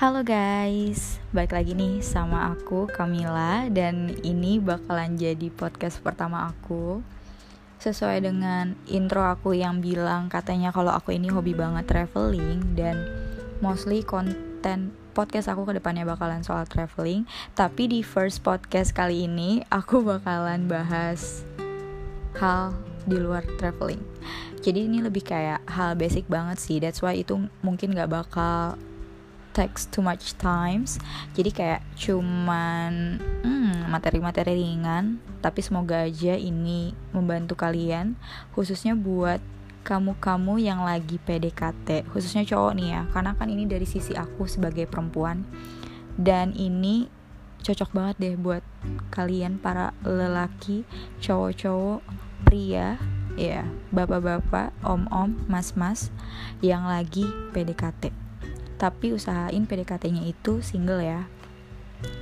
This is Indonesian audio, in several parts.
Halo guys, balik lagi nih sama aku Camila dan ini bakalan jadi podcast pertama aku. Sesuai dengan intro aku yang bilang katanya kalau aku ini hobi banget traveling dan mostly konten podcast aku ke depannya bakalan soal traveling. Tapi di first podcast kali ini aku bakalan bahas hal di luar traveling. Jadi ini lebih kayak hal basic banget sih. That's why itu mungkin gak bakal takes too much times. Jadi kayak cuman hmm, materi-materi ringan tapi semoga aja ini membantu kalian khususnya buat kamu-kamu yang lagi PDKT khususnya cowok nih ya karena kan ini dari sisi aku sebagai perempuan. Dan ini cocok banget deh buat kalian para lelaki cowok-cowok pria ya bapak-bapak om-om mas-mas yang lagi PDKT tapi usahain PDKT-nya itu single ya.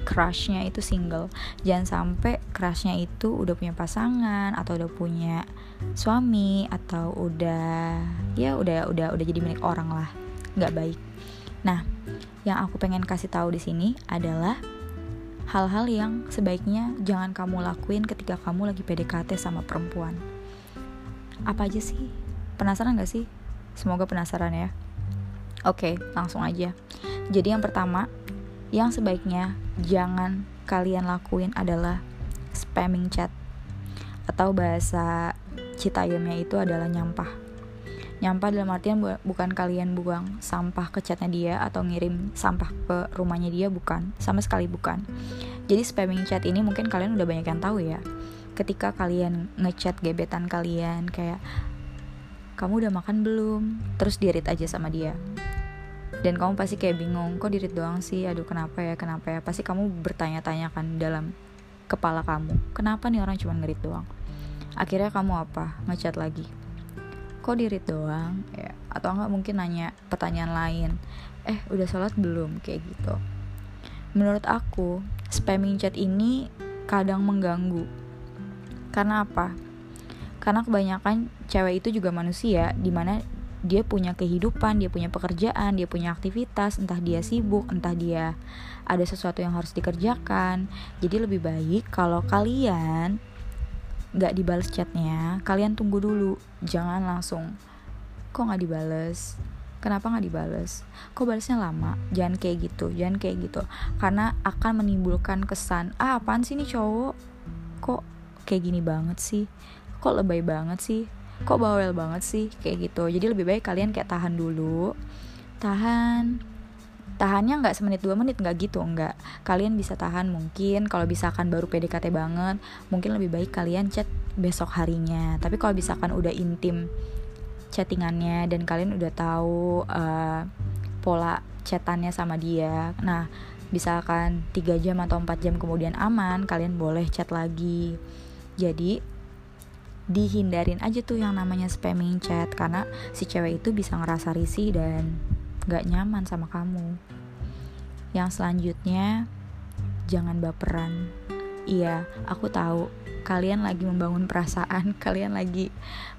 Crushnya itu single. Jangan sampai crushnya itu udah punya pasangan atau udah punya suami atau udah ya udah udah udah jadi milik orang lah. Nggak baik. Nah yang aku pengen kasih tahu di sini adalah hal-hal yang sebaiknya jangan kamu lakuin ketika kamu lagi PDKT sama perempuan. Apa aja sih? Penasaran gak sih? Semoga penasaran ya Oke, langsung aja. Jadi yang pertama, yang sebaiknya jangan kalian lakuin adalah spamming chat atau bahasa Citayamnya itu adalah nyampah. Nyampah dalam artian bu bukan kalian buang sampah ke chatnya dia atau ngirim sampah ke rumahnya dia bukan, sama sekali bukan. Jadi spamming chat ini mungkin kalian udah banyak yang tahu ya. Ketika kalian ngechat gebetan kalian kayak kamu udah makan belum? Terus dirit aja sama dia. Dan kamu pasti kayak bingung kok dirit doang sih? Aduh kenapa ya kenapa ya? Pasti kamu bertanya-tanya kan dalam kepala kamu kenapa nih orang cuma ngerit doang? Akhirnya kamu apa? Ngechat lagi. Kok dirit doang? Ya atau enggak mungkin nanya pertanyaan lain eh udah sholat belum? Kayak gitu. Menurut aku spamming chat ini kadang mengganggu. Karena apa karena kebanyakan cewek itu juga manusia di mana dia punya kehidupan, dia punya pekerjaan, dia punya aktivitas, entah dia sibuk, entah dia ada sesuatu yang harus dikerjakan. Jadi lebih baik kalau kalian nggak dibales chatnya, kalian tunggu dulu, jangan langsung kok nggak dibales. Kenapa nggak dibales? Kok balasnya lama? Jangan kayak gitu, jangan kayak gitu. Karena akan menimbulkan kesan, ah apaan sih nih cowok? Kok kayak gini banget sih? Kok lebay banget sih? kok bawel banget sih? Kayak gitu. Jadi lebih baik kalian kayak tahan dulu. Tahan. Tahannya nggak semenit dua menit nggak gitu nggak. Kalian bisa tahan mungkin. Kalau misalkan baru PDKT banget mungkin lebih baik kalian chat besok harinya. Tapi kalau misalkan udah intim chattingannya dan kalian udah tahu uh, pola chatannya sama dia nah misalkan 3 jam atau 4 jam kemudian aman kalian boleh chat lagi. Jadi dihindarin aja tuh yang namanya spamming chat karena si cewek itu bisa ngerasa risih dan gak nyaman sama kamu. Yang selanjutnya jangan baperan. Iya aku tahu. Kalian lagi membangun perasaan kalian lagi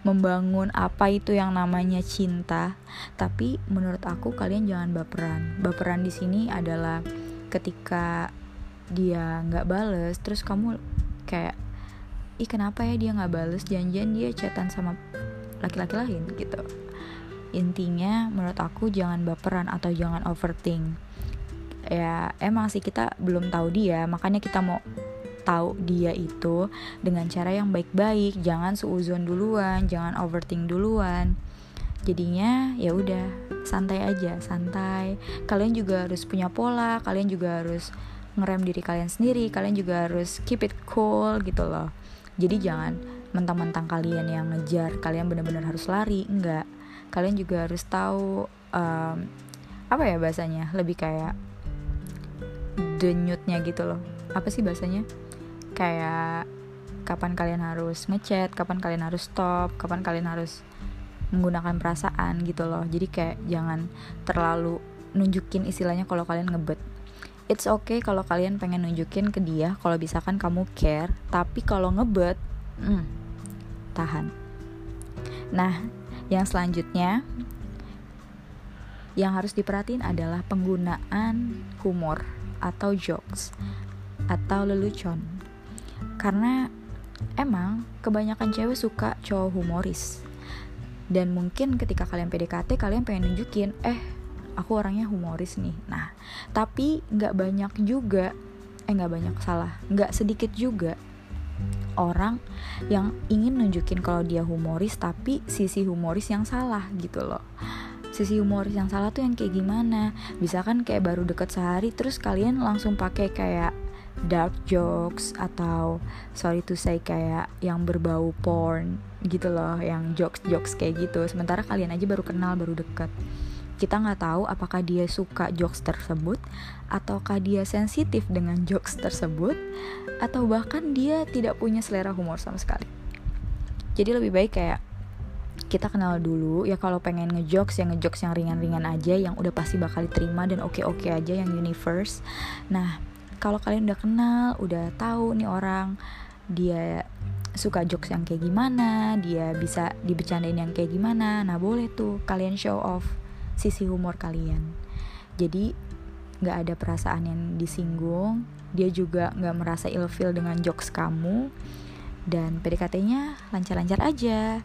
membangun apa itu yang namanya cinta. Tapi menurut aku kalian jangan baperan. Baperan di sini adalah ketika dia nggak bales terus kamu kayak ih kenapa ya dia nggak bales janjian dia chatan sama laki-laki lain? Gitu. Intinya menurut aku jangan baperan atau jangan overthink. Ya emang sih kita belum tahu dia makanya kita mau tahu dia itu dengan cara yang baik-baik. Jangan suuzon duluan jangan overthink duluan. Jadinya ya udah santai aja santai. Kalian juga harus punya pola kalian juga harus ngerem diri kalian sendiri kalian juga harus keep it cool gitu loh jadi jangan mentang-mentang kalian yang ngejar kalian benar-benar harus lari enggak. Kalian juga harus tahu um, apa ya bahasanya? Lebih kayak denyutnya gitu loh. Apa sih bahasanya? Kayak kapan kalian harus ngechat kapan kalian harus stop kapan kalian harus menggunakan perasaan gitu loh. Jadi kayak jangan terlalu nunjukin istilahnya kalau kalian ngebet it's okay kalau kalian pengen nunjukin ke dia kalau misalkan kamu care tapi kalau ngebet hmm, tahan. Nah yang selanjutnya yang harus diperhatiin adalah penggunaan humor atau jokes atau lelucon. Karena emang kebanyakan cewek suka cowok humoris. Dan mungkin ketika kalian PDKT kalian pengen nunjukin eh aku orangnya humoris nih. Nah tapi nggak banyak juga eh nggak banyak salah nggak sedikit juga orang yang ingin nunjukin kalau dia humoris tapi sisi humoris yang salah gitu loh. Sisi humoris yang salah tuh yang kayak gimana? Bisa kan kayak baru deket sehari terus kalian langsung pakai kayak dark jokes atau sorry to say kayak yang berbau porn gitu loh yang jokes jokes kayak gitu. Sementara kalian aja baru kenal baru deket kita nggak tahu apakah dia suka jokes tersebut ataukah dia sensitif dengan jokes tersebut atau bahkan dia tidak punya selera humor sama sekali. Jadi lebih baik kayak kita kenal dulu ya kalau pengen ngejokes ya ngejokes yang ringan-ringan aja yang udah pasti bakal diterima dan oke-oke aja yang universe. Nah kalau kalian udah kenal udah tahu nih orang dia suka jokes yang kayak gimana dia bisa dibecandain yang kayak gimana nah boleh tuh kalian show off sisi humor kalian. Jadi nggak ada perasaan yang disinggung dia juga nggak merasa ilfil dengan jokes kamu dan PDKT-nya lancar-lancar aja.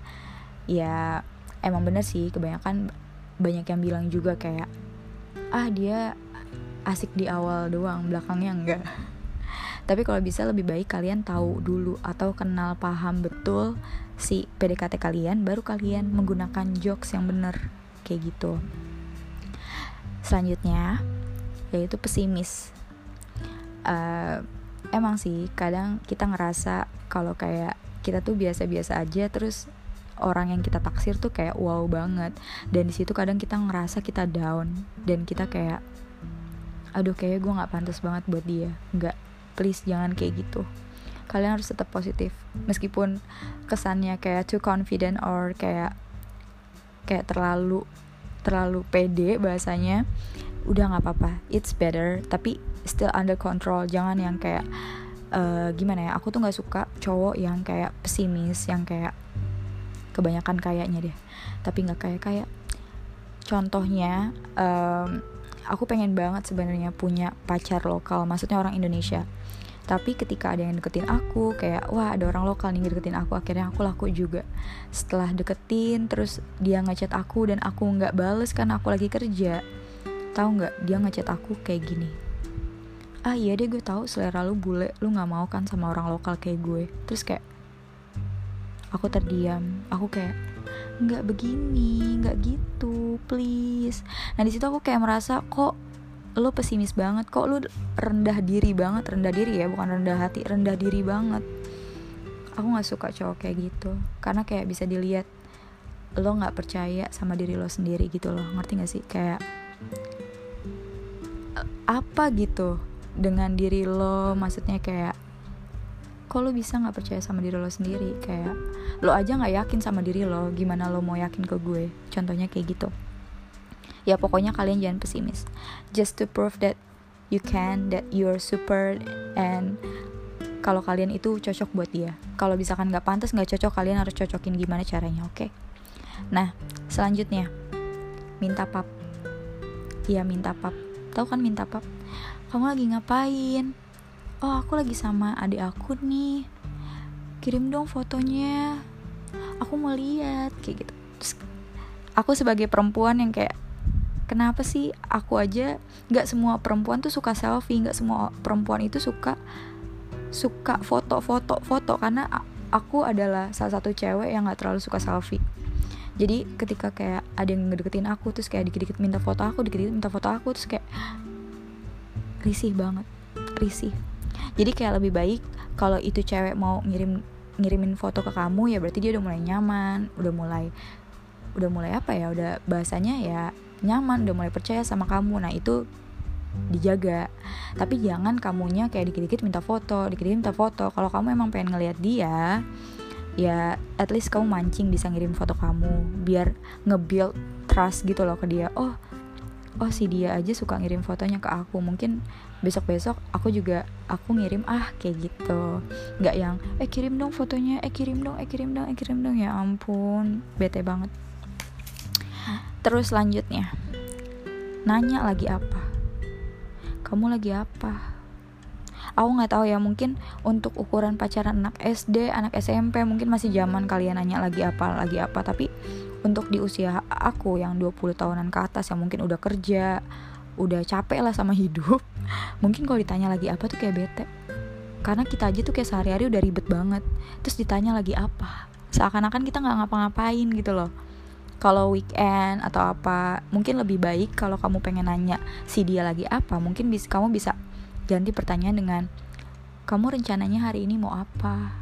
Ya emang bener sih kebanyakan banyak yang bilang juga kayak ah dia asik di awal doang belakangnya enggak tapi kalau bisa lebih baik kalian tahu dulu atau kenal paham betul si PDKT kalian baru kalian menggunakan jokes yang bener kayak gitu. Selanjutnya yaitu pesimis. Uh, emang sih kadang kita ngerasa kalau kayak kita tuh biasa-biasa aja terus orang yang kita taksir tuh kayak wow banget. Dan di situ kadang kita ngerasa kita down dan kita kayak aduh kayak gue nggak pantas banget buat dia. Nggak please jangan kayak gitu. Kalian harus tetap positif. Meskipun kesannya kayak too confident or kayak kayak terlalu terlalu pede bahasanya udah nggak apa-apa. It's better tapi still under control. Jangan yang kayak uh, gimana ya aku tuh nggak suka cowok yang kayak pesimis yang kayak kebanyakan kayaknya deh. Tapi nggak kayak kayak contohnya um, aku pengen banget sebenarnya punya pacar lokal maksudnya orang Indonesia tapi ketika ada yang deketin aku kayak wah ada orang lokal nih deketin aku akhirnya aku laku juga. Setelah deketin terus dia ngechat aku dan aku nggak bales kan aku lagi kerja. Tahu nggak dia ngechat aku kayak gini. Ah iya deh gue tahu selera lu bule lu nggak mau kan sama orang lokal kayak gue. Terus kayak aku terdiam. Aku kayak nggak begini nggak gitu please. Nah di situ aku kayak merasa kok lo pesimis banget kok lo rendah diri banget? Rendah diri ya bukan rendah hati rendah diri banget. Aku nggak suka cowok kayak gitu karena kayak bisa dilihat lo nggak percaya sama diri lo sendiri gitu loh. Ngerti gak sih? Kayak apa gitu dengan diri lo? Maksudnya kayak kok lo bisa nggak percaya sama diri lo sendiri? Kayak lo aja nggak yakin sama diri lo gimana lo mau yakin ke gue? Contohnya kayak gitu ya pokoknya kalian jangan pesimis. Just to prove that you can that you're super and kalau kalian itu cocok buat dia. Kalau misalkan nggak pantas nggak cocok kalian harus cocokin gimana caranya oke? Okay? nah selanjutnya. Minta pap. Iya minta pap. Tahu kan minta pap? Kamu lagi ngapain? Oh aku lagi sama adik aku nih. Kirim dong fotonya. Aku mau lihat kayak gitu. Terus, aku sebagai perempuan yang kayak kenapa sih aku aja nggak semua perempuan tuh suka selfie nggak semua perempuan itu suka suka foto-foto foto karena aku adalah salah satu cewek yang nggak terlalu suka selfie. Jadi ketika kayak ada yang ngedeketin aku terus kayak dikit-dikit minta foto aku dikit-dikit minta foto aku terus kayak risih banget risih. Jadi kayak lebih baik kalau itu cewek mau ngirim ngirimin foto ke kamu ya berarti dia udah mulai nyaman udah mulai udah mulai apa ya udah bahasanya ya nyaman udah mulai percaya sama kamu. Nah itu dijaga. Tapi jangan kamunya kayak dikit-dikit minta foto dikit-dikit minta foto. Kalau kamu emang pengen ngeliat dia ya at least kamu mancing bisa ngirim foto kamu. Biar nge-build trust gitu loh ke dia. Oh oh si dia aja suka ngirim fotonya ke aku. Mungkin besok-besok aku juga aku ngirim ah kayak gitu. Nggak yang eh kirim dong fotonya eh kirim dong eh kirim dong eh kirim dong. Ya ampun bete banget Terus selanjutnya. Nanya lagi apa? Kamu lagi apa? Aku nggak tahu ya mungkin untuk ukuran pacaran anak SD anak SMP mungkin masih zaman kalian nanya lagi apa lagi apa. Tapi untuk di usia aku yang 20 tahunan ke atas yang mungkin udah kerja udah capek lah sama hidup mungkin kalau ditanya lagi apa tuh kayak bete. Karena kita aja tuh kayak sehari-hari udah ribet banget. Terus ditanya lagi apa? Seakan-akan kita nggak ngapa-ngapain gitu loh kalau weekend atau apa mungkin lebih baik kalau kamu pengen nanya si dia lagi apa. Mungkin bis kamu bisa ganti pertanyaan dengan kamu rencananya hari ini mau apa?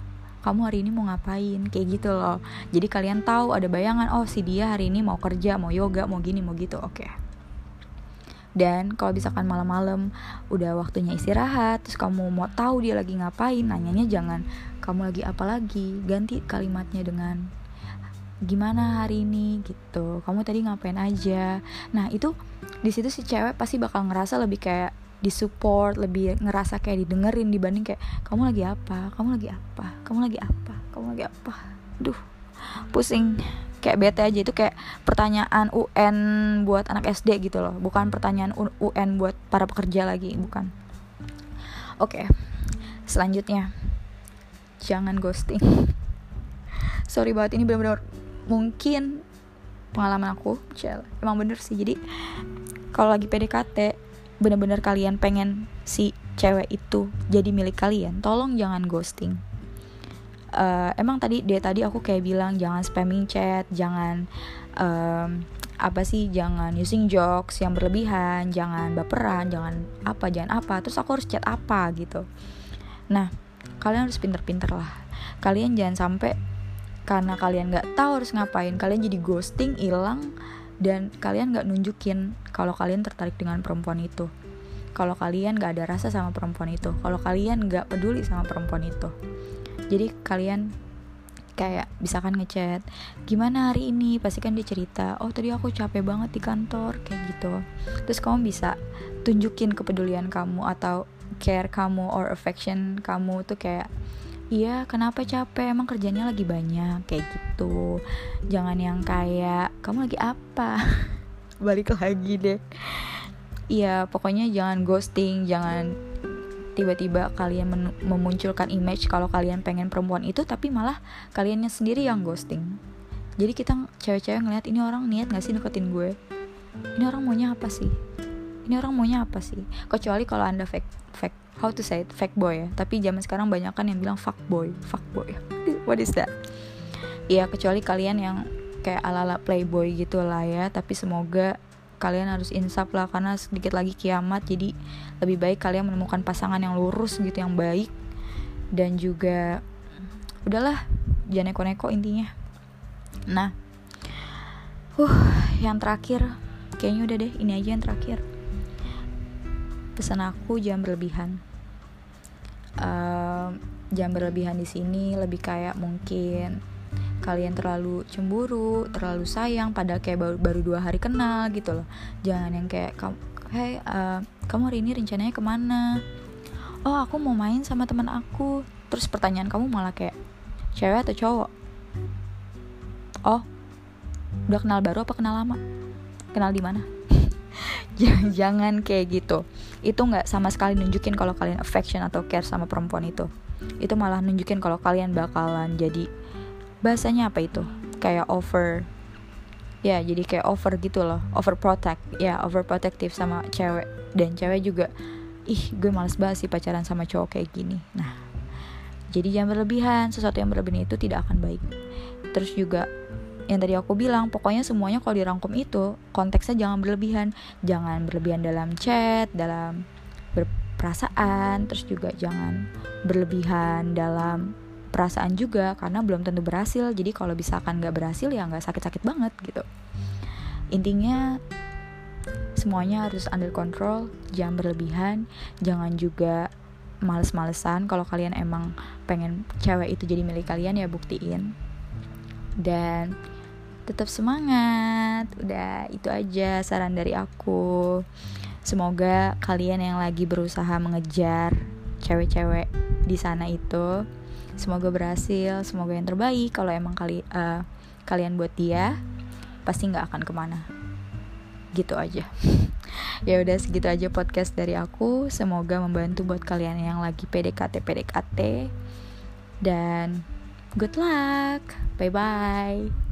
Kamu hari ini mau ngapain? Kayak gitu loh. Jadi kalian tahu ada bayangan oh si dia hari ini mau kerja mau yoga mau gini mau gitu. Oke. Okay. dan kalau misalkan malam-malam udah waktunya istirahat terus kamu mau tahu dia lagi ngapain nanyanya jangan kamu lagi apa lagi? Ganti kalimatnya dengan gimana hari ini gitu. Kamu tadi ngapain aja? Nah itu di situ si cewek pasti bakal ngerasa lebih kayak disupport lebih ngerasa kayak didengerin dibanding kayak kamu lagi apa? Kamu lagi apa? Kamu lagi apa? Kamu lagi apa? Duh pusing. Kayak bete aja. Itu kayak pertanyaan UN buat anak SD gitu loh. Bukan pertanyaan UN buat para pekerja lagi bukan. Oke okay. selanjutnya. Jangan ghosting. Sorry banget ini benar-benar mungkin pengalaman aku emang bener sih. Jadi kalau lagi PDKT bener-bener kalian pengen si cewek itu jadi milik kalian tolong jangan ghosting. Uh, emang tadi dia tadi aku kayak bilang jangan spamming chat jangan um, apa sih jangan using jokes yang berlebihan jangan baperan jangan apa jangan apa. Terus aku harus chat apa gitu. Nah kalian harus pinter-pinter lah. Kalian jangan sampai karena kalian nggak tahu harus ngapain kalian jadi ghosting hilang dan kalian nggak nunjukin kalau kalian tertarik dengan perempuan itu. Kalau kalian nggak ada rasa sama perempuan itu kalau kalian nggak peduli sama perempuan itu. Jadi kalian kayak bisa kan ngechat gimana hari ini? Pasti kan dia cerita oh tadi aku capek banget di kantor kayak gitu. Terus kamu bisa tunjukin kepedulian kamu atau care kamu or affection kamu tuh kayak iya kenapa capek? Emang kerjanya lagi banyak kayak gitu. Jangan yang kayak kamu lagi apa? Balik lagi deh. Iya pokoknya jangan ghosting jangan tiba-tiba kalian memunculkan image kalau kalian pengen perempuan itu tapi malah kaliannya sendiri yang ghosting. Jadi kita cewek-cewek ngeliat ini orang niat gak sih deketin gue? Ini orang maunya apa sih? Ini orang maunya apa sih? Kecuali kalau anda fake fake how to say it? Fake boy ya. Tapi zaman sekarang banyak kan yang bilang fuck boy fuck boy. What is that? Ya kecuali kalian yang kayak ala-ala playboy gitu lah ya. Tapi semoga kalian harus insaf lah karena sedikit lagi kiamat. Jadi lebih baik kalian menemukan pasangan yang lurus gitu yang baik. Dan juga udahlah jangan neko-neko intinya. Nah uh yang terakhir. Kayaknya udah deh ini aja yang terakhir pesan aku jangan berlebihan uh, jangan berlebihan di sini lebih kayak mungkin kalian terlalu cemburu, terlalu sayang, pada kayak baru, baru dua hari kenal gitu loh. Jangan yang kayak kamu, hey, uh, kamu hari ini rencananya ke mana? Oh aku mau main sama teman aku. Terus pertanyaan kamu malah kayak cewek atau cowok? Oh, udah kenal baru apa kenal lama? Kenal di mana? jangan kayak gitu. Itu nggak sama sekali nunjukin kalau kalian affection atau care sama perempuan itu. Itu malah nunjukin kalau kalian bakalan jadi bahasanya apa itu? Kayak over ya jadi kayak over gitu loh. Over protect ya over protective sama cewek. Dan cewek juga ih gue males banget sih pacaran sama cowok kayak gini. Nah jadi jangan berlebihan. Sesuatu yang berlebihan itu tidak akan baik. Terus juga yang tadi aku bilang pokoknya semuanya kalau dirangkum itu konteksnya jangan berlebihan. Jangan berlebihan dalam chat dalam berperasaan terus juga jangan berlebihan dalam perasaan juga karena belum tentu berhasil. Jadi kalau misalkan nggak berhasil ya nggak sakit-sakit banget gitu. Intinya semuanya harus under control jangan berlebihan jangan juga males-malesan. Kalau kalian emang pengen cewek itu jadi milik kalian ya buktiin. Dan tetap semangat. Udah itu aja saran dari aku. Semoga kalian yang lagi berusaha mengejar cewek-cewek di sana itu semoga berhasil semoga yang terbaik. Kalau emang kali uh, kalian buat dia pasti nggak akan ke mana. Gitu aja. Ya udah segitu aja podcast dari aku. Semoga membantu buat kalian yang lagi PDKT PDKT dan good luck. Bye bye